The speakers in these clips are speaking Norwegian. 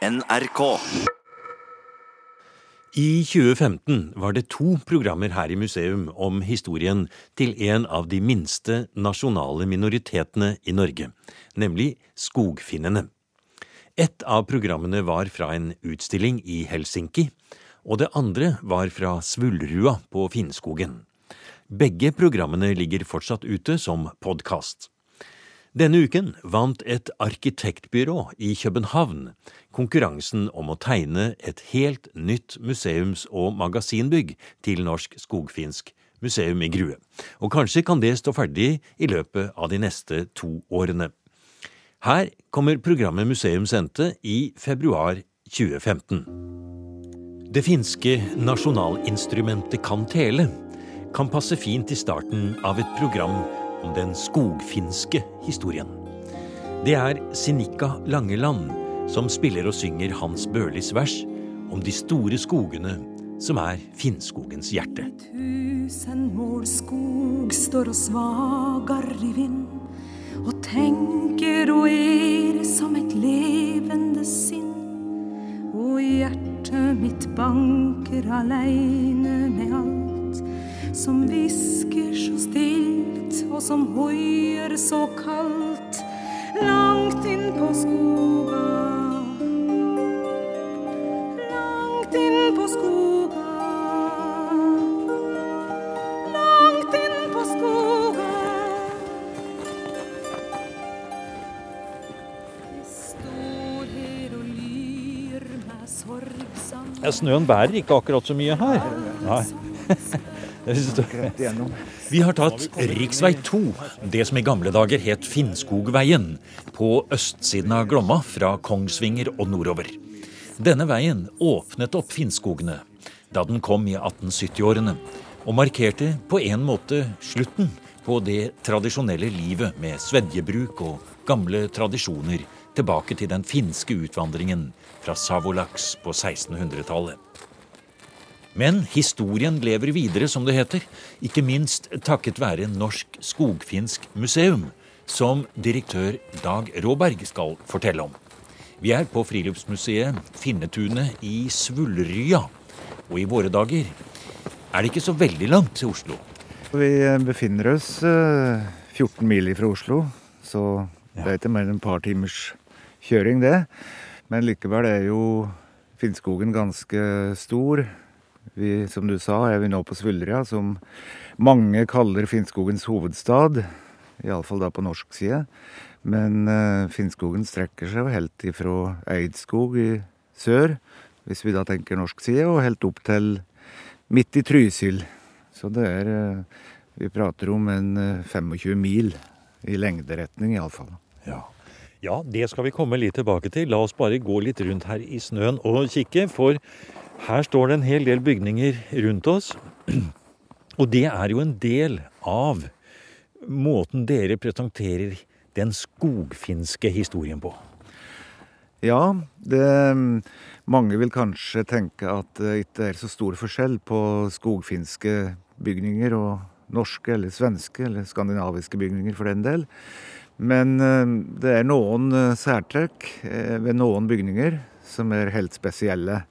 NRK. I 2015 var det to programmer her i museum om historien til en av de minste nasjonale minoritetene i Norge, nemlig skogfinnene. Et av programmene var fra en utstilling i Helsinki, og det andre var fra Svullrua på Finnskogen. Begge programmene ligger fortsatt ute som podkast. Denne uken vant et arkitektbyrå i København konkurransen om å tegne et helt nytt museums- og magasinbygg til Norsk Skogfinsk museum i Grue. Og kanskje kan det stå ferdig i løpet av de neste to årene. Her kommer programmet Museum sendte i februar 2015. Det finske nasjonalinstrumentet kan tele kan passe fint i starten av et program om den skogfinske historien. Det er Sinikka Langeland som spiller og synger Hans Børlis vers om de store skogene som er Finnskogens hjerte. Tusen mål skog står og svagar i vind, og tenker og er som et levende sinn. Og hjertet mitt banker aleine med alt, som hvisker så stilt, og som hoier så kaldt, langt inn på skoga. Langt inn på skoga. Langt inn på skoga. Jeg står her og lyr meg sorgsamt. Ja, snøen bærer ikke akkurat så mye her. Nei. Vi har tatt riksvei 2, det som i gamle dager het Finnskogveien, på østsiden av Glomma fra Kongsvinger og nordover. Denne veien åpnet opp Finnskogene da den kom i 1870-årene, og markerte på en måte slutten på det tradisjonelle livet med svedjebruk og gamle tradisjoner tilbake til den finske utvandringen fra Savolaks på 1600-tallet. Men historien lever videre, som det heter, ikke minst takket være Norsk Skogfinsk museum, som direktør Dag Råberg skal fortelle om. Vi er på friluftsmuseet Finnetunet i Svullrya, og i våre dager er det ikke så veldig langt til Oslo. Vi befinner oss eh, 14 mil fra Oslo, så det er ikke mer enn et par timers kjøring, det. Men likevel er jo Finnskogen ganske stor. Vi, som du sa, er vi nå på Svullrya, som mange kaller Finnskogens hovedstad. Iallfall da på norsk side. Men eh, Finnskogen strekker seg jo helt ifra Eidskog i sør, hvis vi da tenker norsk side, og helt opp til midt i Trysil. Så det er eh, Vi prater om en eh, 25 mil i lengderetning, iallfall. Ja. ja, det skal vi komme litt tilbake til. La oss bare gå litt rundt her i snøen og kikke, for her står det en hel del bygninger rundt oss. Og det er jo en del av måten dere presenterer den skogfinske historien på. Ja, det Mange vil kanskje tenke at det ikke er så stor forskjell på skogfinske bygninger og norske eller svenske eller skandinaviske bygninger for den del. Men eh, det er noen eh, særtrekk eh, ved noen bygninger som er helt spesielle.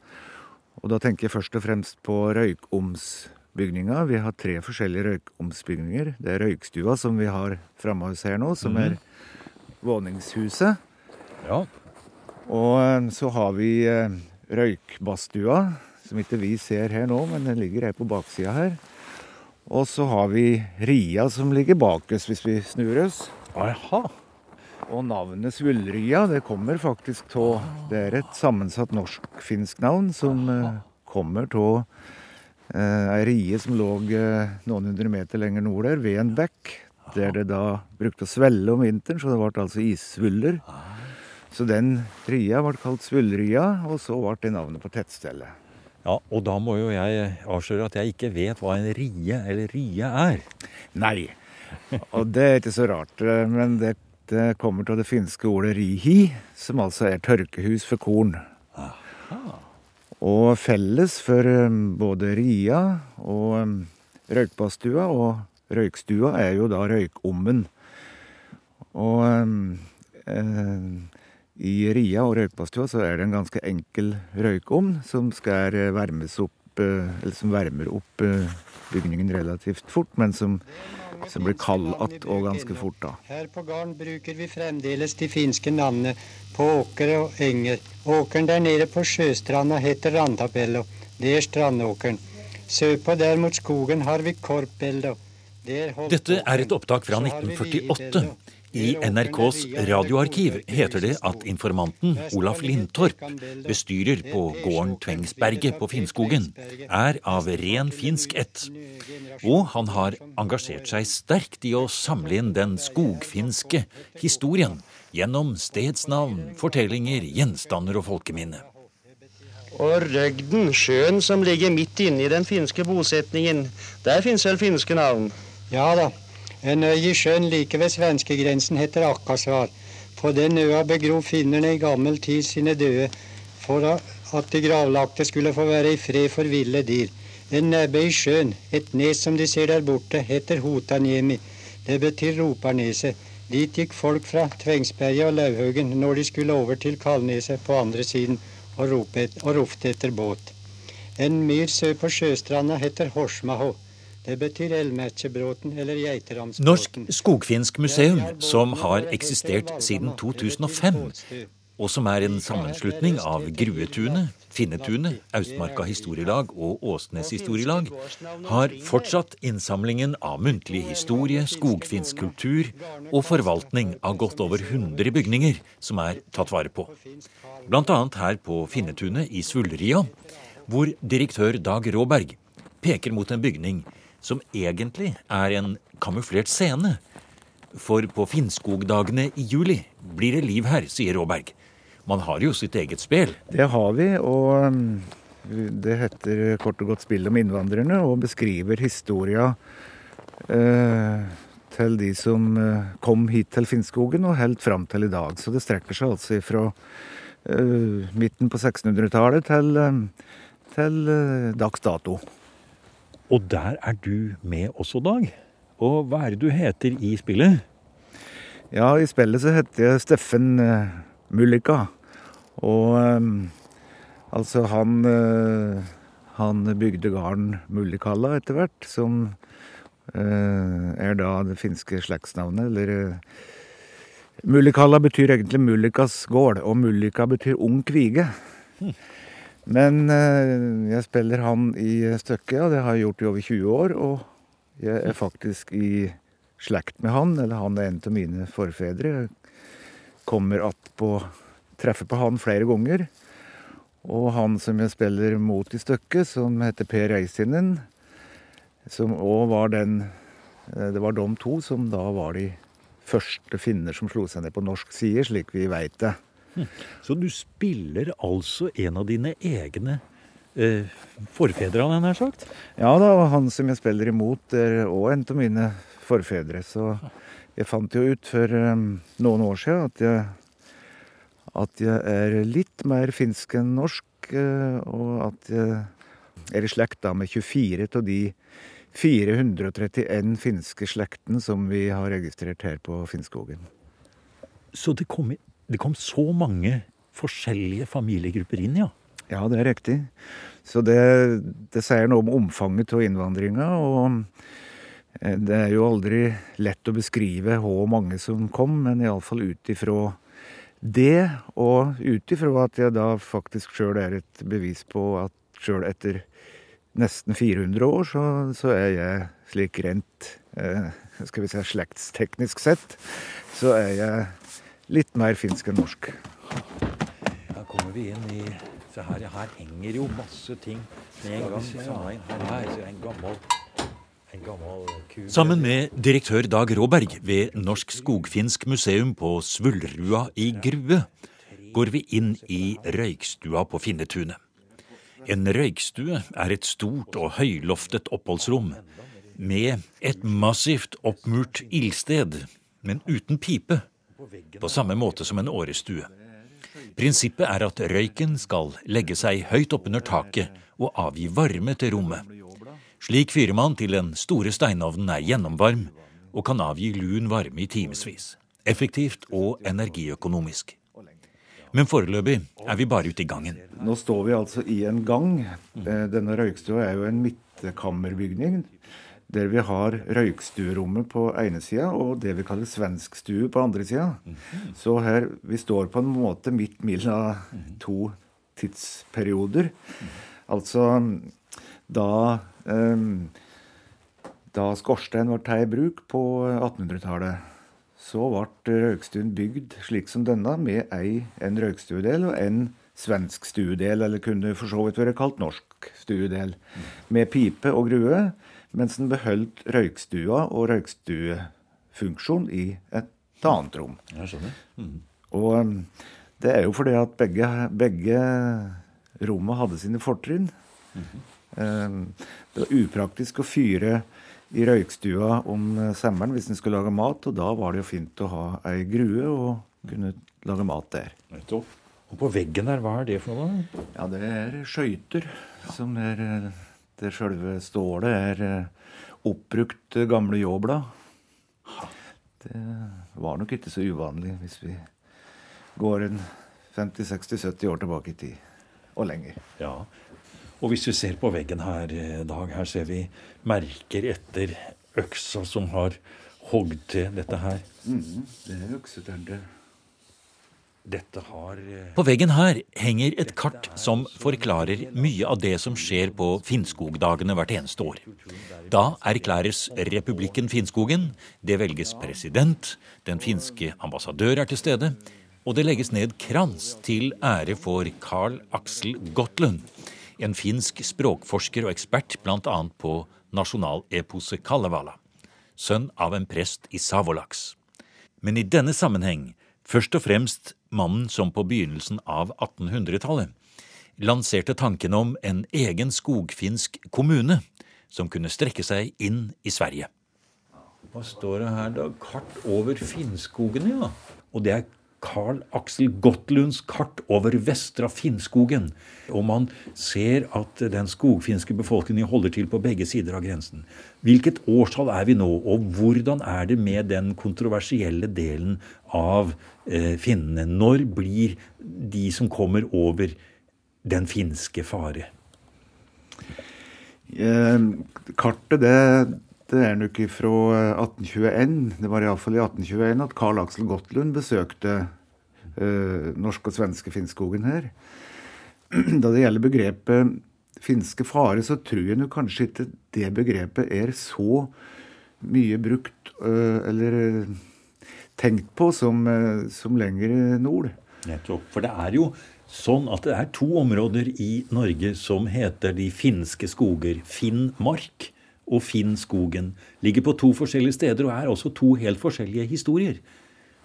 Og da tenker jeg først og fremst på røykomsbygninga. Vi har tre forskjellige røykomsbygninger. Det er røykstua som vi har framme hos her nå, som er våningshuset. Ja, Og eh, så har vi eh, røykbadstua, som ikke vi ser her nå, men den ligger her på baksida her. Og så har vi ria som ligger bak oss hvis vi snur oss. aha. Og navnet Svullrya det kommer faktisk av Det er et sammensatt norsk-finsk navn som eh, kommer av eh, ei rie som lå eh, noen hundre meter lenger nord der, ved en bekk. Der det da brukte å svelle om vinteren, så det ble altså issvuller. Så den ria ble kalt Svullrya, og så ble det navnet på tettstedet. Ja, og da må jo jeg avsløre at jeg ikke vet hva en rie eller rie er. Nei. Og det er ikke så rart, Men men dette kommer til det finske ordet rihi, som altså er tørkehus for korn. Og felles for eh, både ria og eh, røykbadstua og røykstua er jo da røykommen. Og eh, I ria og røykbadstua så er det en ganske enkel røykovn som skal varmes opp, eller som varmer opp bygningen relativt fort, men som, som blir kald att og ganske fort da. Her på gården bruker vi fremdeles de finske navnene på åkre og enger. Åkeren der nede på sjøstranda heter Randabello. Det er strandåkeren. Sørpå der mot skogen har vi Korpbello. Dette er et opptak fra 1948. I NRKs radioarkiv heter det at informanten Olaf Lindtorp, bestyrer på gården Tvengsberget på Finnskogen, er av ren finsk ett. Og han har engasjert seg sterkt i å samle inn den skogfinske historien gjennom stedsnavn, fortellinger, gjenstander og folkeminne. Og Røgden, sjøen som ligger midt inne i den finske bosetningen, der fins vel finske navn? Ja da. En øy i sjøen like ved svenskegrensen heter Akkasvar. På den øya begrov finnerne i gammel tid sine døde for at de gravlagte skulle få være i fred for ville dyr. En nebbe i sjøen, et nes som de ser der borte, heter Hotanjemi. Det betyr roperneset. Dit gikk folk fra Tvengsberget og Lauvhaugen når de skulle over til Kalneset på andre siden og, og ropte etter båt. En myr sør på sjøstranda heter Horsmaho. Det betyr Elmerkebråten eller Geiteramsbråten. Norsk Skogfinsk museum, som har eksistert siden 2005, og som er en sammenslutning av Gruetunet, Finnetunet, Austmarka historielag og Åsnes historielag, har fortsatt innsamlingen av muntlig historie, skogfinsk kultur og forvaltning av godt over 100 bygninger som er tatt vare på. Annet her på Finnetunet i Svulria, hvor direktør Dag Råberg peker mot en bygning som egentlig er en kamuflert scene. For på Finnskogdagene i juli blir det liv her, sier Råberg. Man har jo sitt eget spel. Det har vi, og um, det heter kort og godt Spill om innvandrerne, og beskriver historia eh, til de som eh, kom hit til Finnskogen og helt fram til i dag. Så det strekker seg altså fra eh, midten på 1600-tallet til, eh, til eh, dags dato. Og der er du med også, Dag. Og hva er det du heter i spillet? Ja, i spillet så heter jeg Steffen uh, Mullika. Og um, altså han uh, Han bygde gården Mullikalla etter hvert, som er da det finske slektsnavnet, eller Mullikalla betyr egentlig Mullikas gård, og Mullika betyr ung kvige. Men eh, jeg spiller han i stykket, og det har jeg gjort i over 20 år. Og jeg er faktisk i slekt med han, eller han er en av mine forfedre. Jeg kommer att på Treffer på han flere ganger. Og han som jeg spiller mot i stykket, som heter Per Reisinen, som òg var den eh, Det var de to som da var de første finner som slo seg ned på norsk side, slik vi veit det. Så du spiller altså en av dine egne eh, forfedre, hadde jeg nær sagt? Ja da, og han som jeg spiller imot, er òg en av mine forfedre. Så jeg fant jo ut for um, noen år siden at jeg, at jeg er litt mer finsk enn norsk, uh, og at jeg er i slekt da med 24 av de 431 finske slekten som vi har registrert her på Finnskogen. Så det kom det kom så mange forskjellige familiegrupper inn, ja? Ja, det er riktig. Så det, det sier noe om omfanget av innvandringa. Og eh, det er jo aldri lett å beskrive hvor mange som kom, men iallfall ut ifra det, og ut ifra at jeg da faktisk sjøl er et bevis på at sjøl etter nesten 400 år, så, så er jeg slik rent eh, skal vi si slektsteknisk sett, så er jeg litt mer finsk enn norsk. Her kommer vi inn i Se her, her henger jo masse ting med en gang. Her, en gammel, en gammel. Sammen med direktør Dag Råberg ved Norsk Skogfinsk museum på Svullrua i Grue går vi inn i røykstua på Finnetunet. En røykstue er et stort og høyloftet oppholdsrom med et massivt oppmurt ildsted, men uten pipe på samme måte som en årestue. Prinsippet er at røyken skal legge seg høyt oppunder taket og avgi varme til rommet. Slik fyrer man til den store steinovnen er gjennomvarm og kan avgi lun varme i timevis. Effektivt og energiøkonomisk. Men foreløpig er vi bare ute i gangen. Nå står vi altså i en gang. Eh, denne røykstua er jo en midtkammerbygning. Der vi har røykstuerommet på ene sida og det vi kaller svenskstue på andre sida. Så her, vi står på en måte midt mellom to tidsperioder. Altså da um, Da skorstein ble tatt i bruk på 1800-tallet, så ble røykstuen bygd slik som denne, med ei, en røykstuedel og en svensk stuedel, eller kunne for så vidt vært kalt norsk stuedel, med pipe og grue, mens den beholdt røykstua og røykstuefunksjon i et annet rom. Jeg skjønner. Mm. Og um, det er jo fordi at begge, begge rommene hadde sine fortrinn. Um, Det var upraktisk å fyre i røykstua om eh, sommeren hvis en skulle lage mat, og da var det jo fint å ha ei grue og kunne lage mat der. Og på veggen der, hva er det for noe? da? Ja, det er skøyter som er Det sjølve stålet er eh, oppbrukt eh, gamle ljåblad. Det var nok ikke så uvanlig hvis vi går en 50-60-70 år tilbake i tid. Og lenger. Ja. Og hvis vi ser på veggen her, eh, Dag, her ser vi merker etter øksa som har hogd til dette her. Det er øksetender. Har eh, På veggen her henger et kart som forklarer mye av det som skjer på Finnskogdagene hvert eneste år. Da erklæres republikken Finnskogen, det velges president, den finske ambassadør er til stede, og det legges ned krans til ære for Carl Axel Gottlund, en finsk språkforsker og ekspert bl.a. på nasjonaleposet Kalevala, sønn av en prest i Savolaks. Men i denne sammenheng først og fremst mannen som på begynnelsen av 1800-tallet lanserte tanken om en egen skogfinsk kommune som kunne strekke seg inn i Sverige. Hva står det her, da? Kart over Finnskogen, ja. Og det er Carl Axel Gottlunds kart over Vestra Finnskogen. Og man ser at den skogfinske befolkningen holder til på begge sider av grensen. Hvilket årstall er vi nå, og hvordan er det med den kontroversielle delen av eh, finnene? Når blir de som kommer over den finske fare? Eh, kartet det, det er nok fra 1821. Det var iallfall i 1821 at Carl Axel Gottlund besøkte eh, norsk og svenske Finnskogen her. Da det gjelder begrepet finske fare, så tror jeg kanskje ikke det begrepet er så mye brukt eh, eller eh, tenkt på som, eh, som lenger nord. Nettopp. For det er jo sånn at det er to områder i Norge som heter de finske skoger. Finnmark og Finnskogen. Ligger på to forskjellige steder og er også to helt forskjellige historier.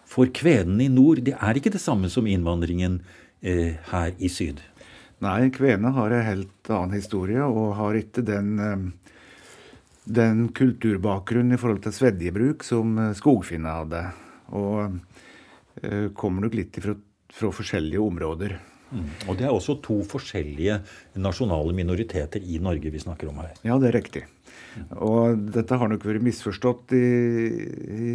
For kvenene i nord det er ikke det samme som innvandringen eh, her i syd. Nei, kvenene har en helt annen historie og har ikke den, eh, den kulturbakgrunnen i forhold til svedjebruk som skogfinnene hadde. Og eh, kommer nok litt fra, fra forskjellige områder. Og det er også to forskjellige nasjonale minoriteter i Norge vi snakker om her. Ja, det er riktig. Og dette har nok vært misforstått i, i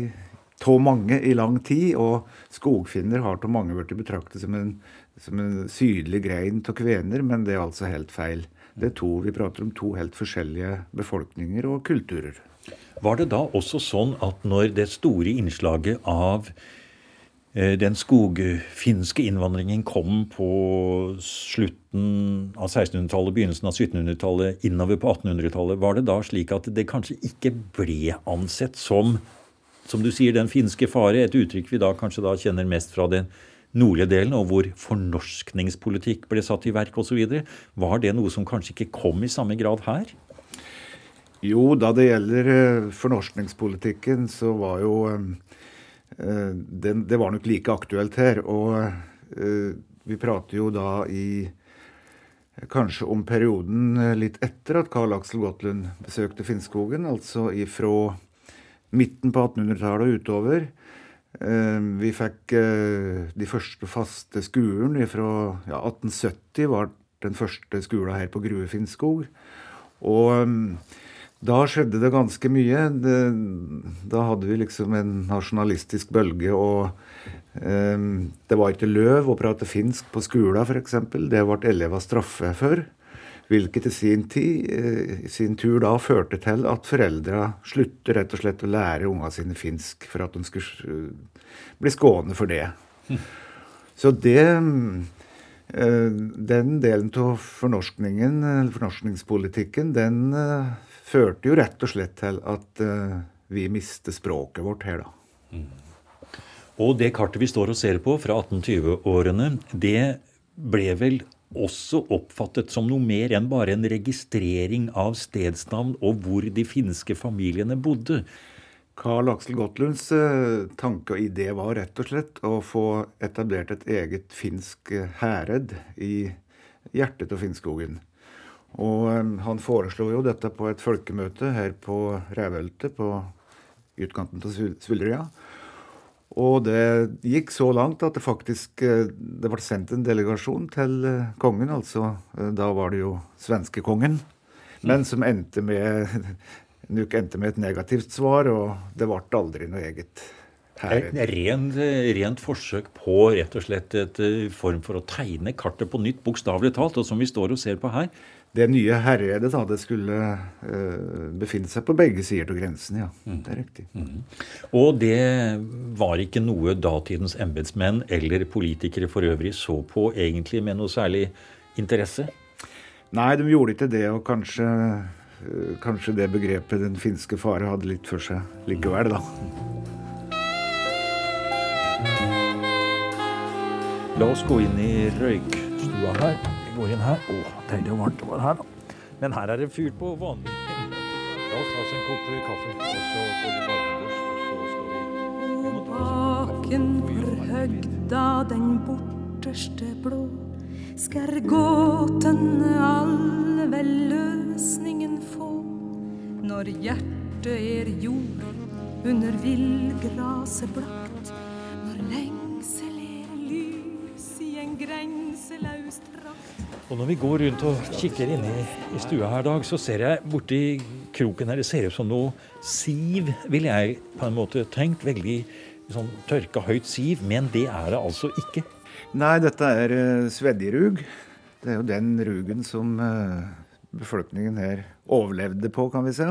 tå mange i lang tid. Og skogfinner har av mange blitt betraktet som en, som en sydlig grein av kvener, men det er altså helt feil. Det er to, Vi prater om to helt forskjellige befolkninger og kulturer. Var det da også sånn at når det store innslaget av den skogfinske innvandringen kom på slutten av 1600-tallet, begynnelsen av 1700-tallet, innover på 1800-tallet, var det da slik at det kanskje ikke ble ansett som, som du sier, den finske fare, et uttrykk vi da kanskje da kjenner mest fra den nordlige delen, og hvor fornorskningspolitikk ble satt i verk osv. Var det noe som kanskje ikke kom i samme grad her? Jo, da det gjelder eh, fornorskningspolitikken, så var jo eh, det, det var nok like aktuelt her. Og eh, vi prater jo da i kanskje om perioden eh, litt etter at Karl-Axel Gottlund besøkte Finnskogen, altså ifra midten på 1800-tallet og utover. Eh, Vi fikk eh, de første faste skolen fra ja, 1870 var den første skolen her på Grue Finnskog. Og mm, Da skjedde det ganske mye. Det, da hadde vi liksom en nasjonalistisk bølge, og eh, det var ikke løv å prate finsk på skolen, f.eks. Det ble elever straffet for. Hvilket i sin, tid, eh, sin tur da førte til at foreldra slutter rett og slett å lære ungene sine finsk for at de skulle eh, bli skåne for det. Så det eh, Den delen av fornorskningen, fornorskningspolitikken, den førte jo rett og slett til at vi mister språket vårt her, da. Mm. Og det kartet vi står og ser på fra 1820-årene, det ble vel også oppfattet som noe mer enn bare en registrering av stedsnavn og hvor de finske familiene bodde. Karl Aksel Gottlunds eh, tanke og idé var rett og slett å få etablert et eget finsk herred hæred i hjertet av Finnskogen. Og eh, han foreslo jo dette på et folkemøte her på Rævhølte, på utkanten av Svullrøya. Og det gikk så langt at det faktisk eh, det ble sendt en delegasjon til eh, kongen. altså eh, Da var det jo svenskekongen. Men som endte med, Nuk endte med et negativt svar, og det ble aldri noe eget her. Rent, rent forsøk på rett og slett et form for å tegne kartet på nytt, bokstavelig talt, og som vi står og ser på her det nye herredet da, det skulle uh, befinne seg på begge sider av grensen. Ja, mm. det er riktig. Mm. Og det var ikke noe datidens embetsmenn eller politikere for øvrig så på egentlig med noe særlig interesse? Nei, de gjorde ikke det, og kanskje, uh, kanskje det begrepet 'den finske fare' hadde litt for seg likevel, da. La oss gå inn i røykstua her går inn her. Å, deilig og varmt det var her, da. Men her er det fyrt på vanlig La oss ta oss en kopp kaffe, og så får vi barnebors, og så skal vi Bakenfor høgda den borteste blå skal gåten alle vel løsningen få. Når hjertet er jord under villgraset blakt, når lengsel og når vi går rundt og kikker inn i, i stua her, Dag, så ser jeg borti kroken her Det ser ut som noe siv, ville jeg på en måte tenkt. Veldig sånn tørka, høyt siv. Men det er det altså ikke. Nei, dette er uh, svedjerug. Det er jo den rugen som uh, befolkningen her overlevde på, kan vi si.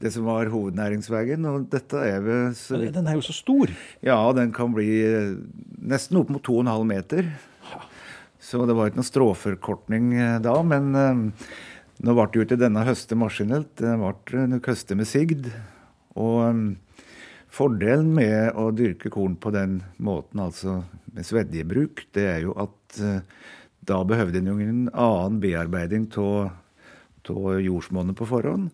Det som var hovednæringsveien. Og dette er ved Den er jo så stor. Ja, den kan bli uh, nesten opp mot 2,5 meter. Så det var ikke noen stråforkortning eh, da. Men uh, nå ble det jo ikke denne høste maskinelt, det ble nok høste med sigd. Og fordelen med å dyrke korn på den måten, altså med svedjebruk, det er jo at da behøvde en jo ingen annen bearbeiding av jordsmonnet på forhånd.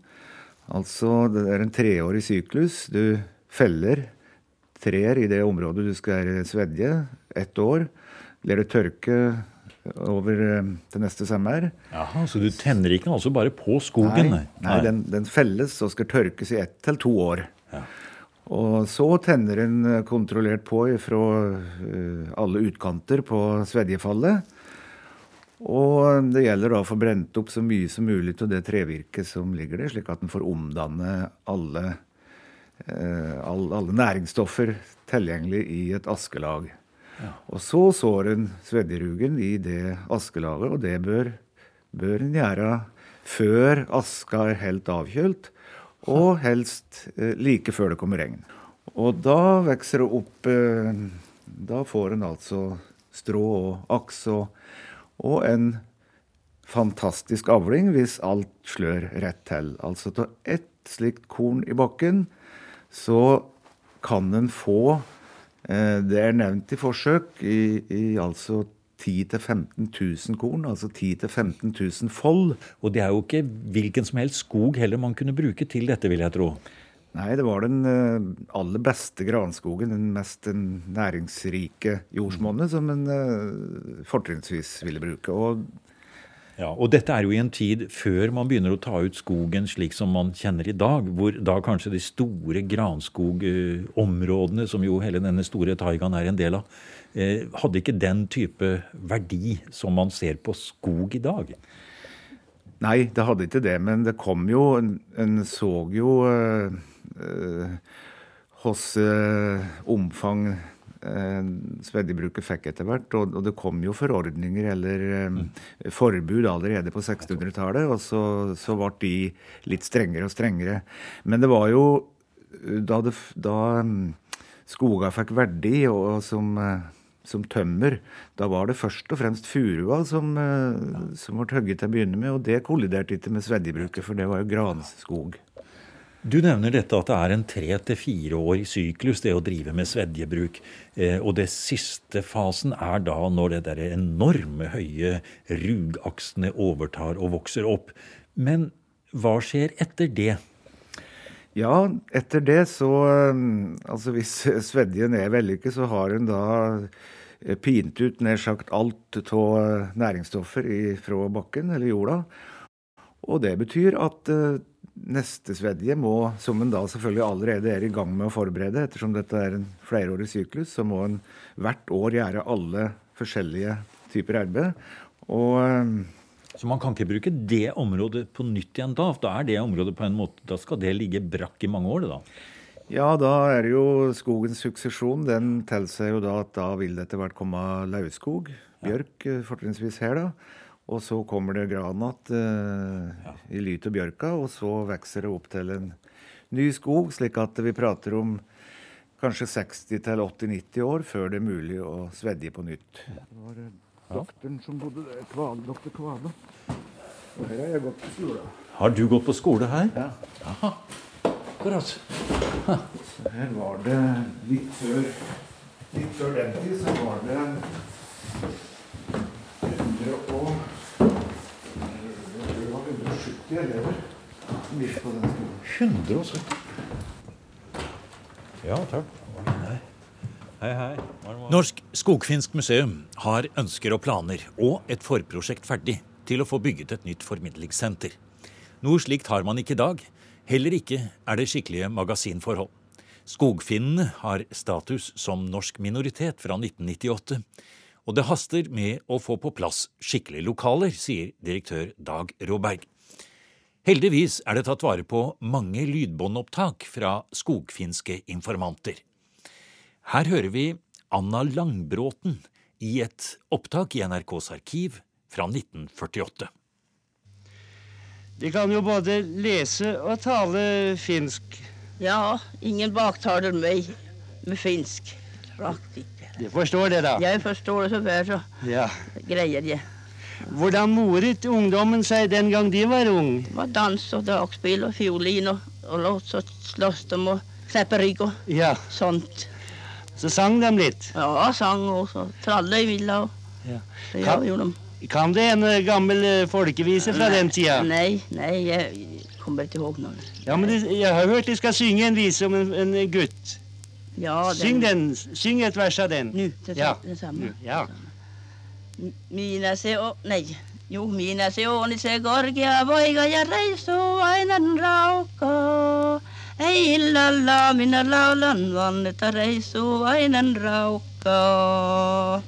Altså det er en treårig syklus. Du feller trær i det området du skal svedje, ett år. Lar det tørke over eh, til neste sommer. Jaha, Så du tenner ikke altså bare på skogen? Nei, nei den, den, felles og skal tørkes i ett til to år. Ja. Og så tenner en eh, kontrollert på fra uh, alle utkanter på svedjefallet. Og det gjelder da å få brent opp så mye som mulig av det trevirket som ligger der, slik at en får omdanne alle, alle, alle næringsstoffer tilgjengelig i et askelag. Og så sår en svedjerugen i det askelaget, og det bør, bør en gjøre før aska er helt avkjølt, og helst eh, like før det kommer regn. Og da vokser det opp eh, Da får en altså strå og aks og, og en fantastisk avling hvis alt slør rett til. Altså av ett slikt korn i bakken, så kan en få det er nevnt i forsøk i, i altså 10 000-15 000 korn, altså 10 000-15 000 fold. Og det er jo ikke hvilken som helst skog heller man kunne bruke til dette, vil jeg tro. Nei, det var den eh, aller beste granskogen, den mest næringsrike jordsmonnet, som en uh, fortrinnsvis ville bruke. Og ja, og dette er jo i en tid før man begynner å ta ut skogen slik som man kjenner i dag, hvor da kanskje de store granskogområdene, som jo hele denne store taigaen er en del av, eh, hadde ikke den type verdi som man ser på skog i dag. Nei, det hadde ikke det. Men det kom jo En, så jo uh, hos uh, omfang svedjebruket fikk etter hvert. Og, det kom jo forordninger eller mm. forbud allerede på 1600-tallet. Og så, så, ble de litt strengere og strengere. Men det var jo da, det, da skoga fikk verdi, og, som som tømmer. Da var det først og fremst furua som, eh, som ble hogget til å begynne med, og det kolliderte ikke med svedjebruket, for det var jo granskog. Du nevner dette at det er en tre til fire år i syklus, det å drive med svedjebruk. Eh, og det siste fasen er da når det der enorme høye rugaksene overtar og vokser opp. Men hva skjer etter det? Ja, etter det så eh, Altså hvis svedjen er vellykket, så har hun da eh, pint ut nær sagt alt av næringsstoffer fra bakken eller jorda. Og det betyr at neste svedje må, som en da selvfølgelig allerede er i gang med å forberede, ettersom dette er en flerårig syklus, så må en hvert år gjøre alle forskjellige typer arbeid. Og så man kan ikke bruke det området på nytt igjen da? Da er det området på en måte, da skal det ligge brakk i mange år, da? Ja, da er det jo skogens suksesjon. Den tilsier jo da at da vil det etter hvert komme lauvskog. Bjørk ja. fortrinnsvis her, da. Og så kommer det gran igjen eh, ja. i lyt og bjørka, og så vokser det opp til en ny skog, slik at vi prater om kanskje 60-80-90 år før det er mulig å svedje på nytt. Det var doktoren som bodde der. Kval, doktor Kvale. Og her har jeg gått på skole. Har du gått på skole her? Ja. Aha. Akkurat. Her var det litt før Litt før den tid så var det 100 og det var 170 elever som gikk på den skolen. 170? Ja, takk. Hei, hei. Norsk Skogfinsk museum har ønsker og planer og et forprosjekt ferdig til å få bygget et nytt formidlingssenter. Noe slikt har man ikke i dag. Heller ikke er det skikkelige magasinforhold. Skogfinnene har status som norsk minoritet fra 1998. Og det haster med å få på plass skikkelige lokaler, sier direktør Dag Råberg. Heldigvis er det tatt vare på mange lydbåndopptak fra skogfinske informanter. Her hører vi Anna Langbråten i et opptak i NRKs arkiv fra 1948. De kan jo både lese og tale finsk. Ja, ingen baktaler meg med finsk. Rakt ikke. De forstår det, da? Jeg forstår det så vel, så ja. greier jeg. Hvordan moret ungdommen seg den gang de var ung? Det var dans og dragspill og fiolin og, og låt, så slåss de og kneppe rygg og ja. sånt. Så sang de litt? Ja, sang og så tralle i villa. Og ja. Ja, kan, gjorde de. Kan det en eh, gammel eh, folkevise fra nei, den tida? Nei, nei, jeg kommer ikke ihåg noe. Ja, men det, Jeg har hørt de skal synge en vise om en, en gutt. Ja, den. Syng den. Syng et vers av den. Nå, det, ja. det samme. Ja. Mina se on, Nei. Jo, minä se oni se korkea poika ja reisu aina raukkaa. Ei illalla minä laulan vannetta reisu aina raukkaa.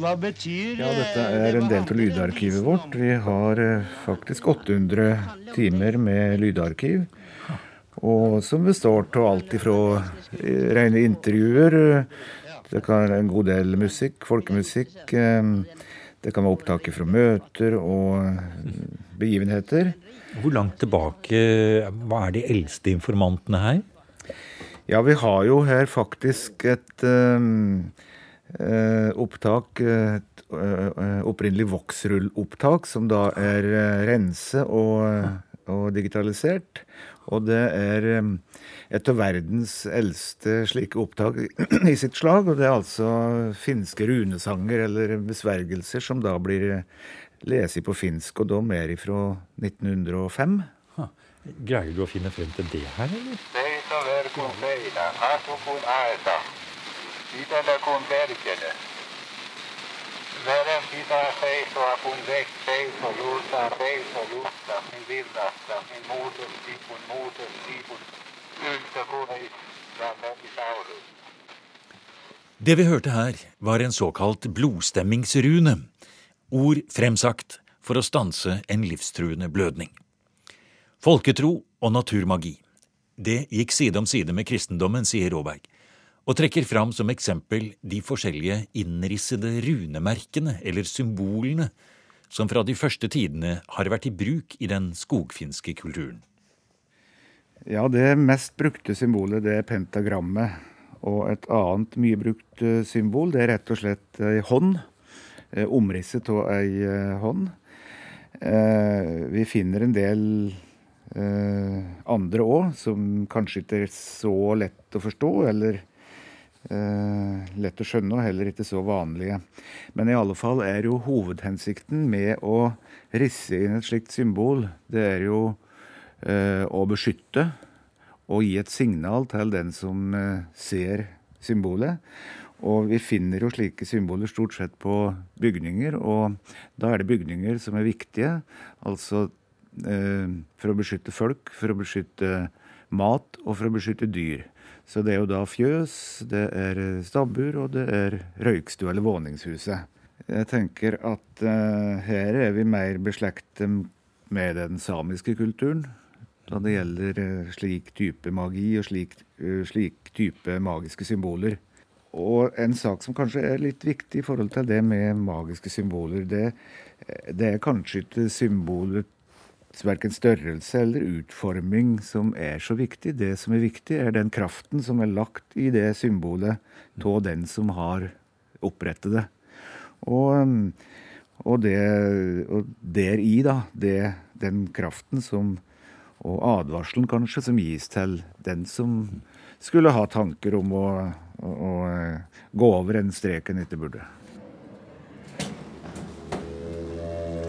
Hva betyr Ja, Dette er en del av lydarkivet vårt. Vi har eh, faktisk 800 timer med lydarkiv. Og som består av alt ifra eh, rene intervjuer, eh, det kan være en god del musikk, folkemusikk. Det kan være opptak fra møter og begivenheter. Hvor langt tilbake Hva er de eldste informantene her? Ja, vi har jo her faktisk et um, uh, opptak, et uh, opprinnelig voksrullopptak, som da er rense og, og, digitalisert. Og det er et av verdens eldste slike opptak i sitt slag. Og det er altså finske runesanger eller besvergelser som da blir lest på finsk, og da mer ifra 1905. Ha. Greier du å finne frem til det her, eller? Det vi hørte her, var en såkalt blodstemmingsrune, ord fremsagt for å stanse en livstruende blødning. Folketro og naturmagi. Det gikk side om side med kristendommen, sier Råberg, og trekker fram som eksempel de forskjellige innrissede runemerkene eller symbolene som fra de første tidene har vært i bruk i den skogfinske kulturen. Ja, det mest brukte symbolet det er pentagrammet. Og et annet mye brukt eh, symbol det er rett og slett ei hånd. Eh, omrisset av ei eh, hånd. Vi finner en del andre òg, som kanskje ikke er så lett å forstå, eller lett å skjønne, og heller ikke så vanlige. Men i alle fall er jo hovedhensikten med å risse inn et slikt symbol, det er jo å beskytte og gi et signal til den som eh, ser symbolet. Og vi finner jo slike symboler stort sett på bygninger, og da er det bygninger som er viktige. Altså eh, for å beskytte folk, for å beskytte mat og for å beskytte dyr. Så det er jo da fjøs, det er stabbur, og det er røykstue eller våningshuset. Jeg tenker at uh, her er vi mer beslektet med den samiske kulturen da det gjelder eh, slik type magi og slik, uh, slik, type magiske symboler. Og en sak som kanskje er litt viktig i forhold til det med magiske symboler, det, det er kanskje ikke symbolets verken størrelse eller utforming som er så viktig. Det som er viktig, er den kraften som er lagt i det symbolet av den som har opprettet det. Og, og, det, og deri, da, det, den kraften som og advarselen kanskje som gis til den som skulle ha tanker om å, å, å eh, gå over en streken etter burde.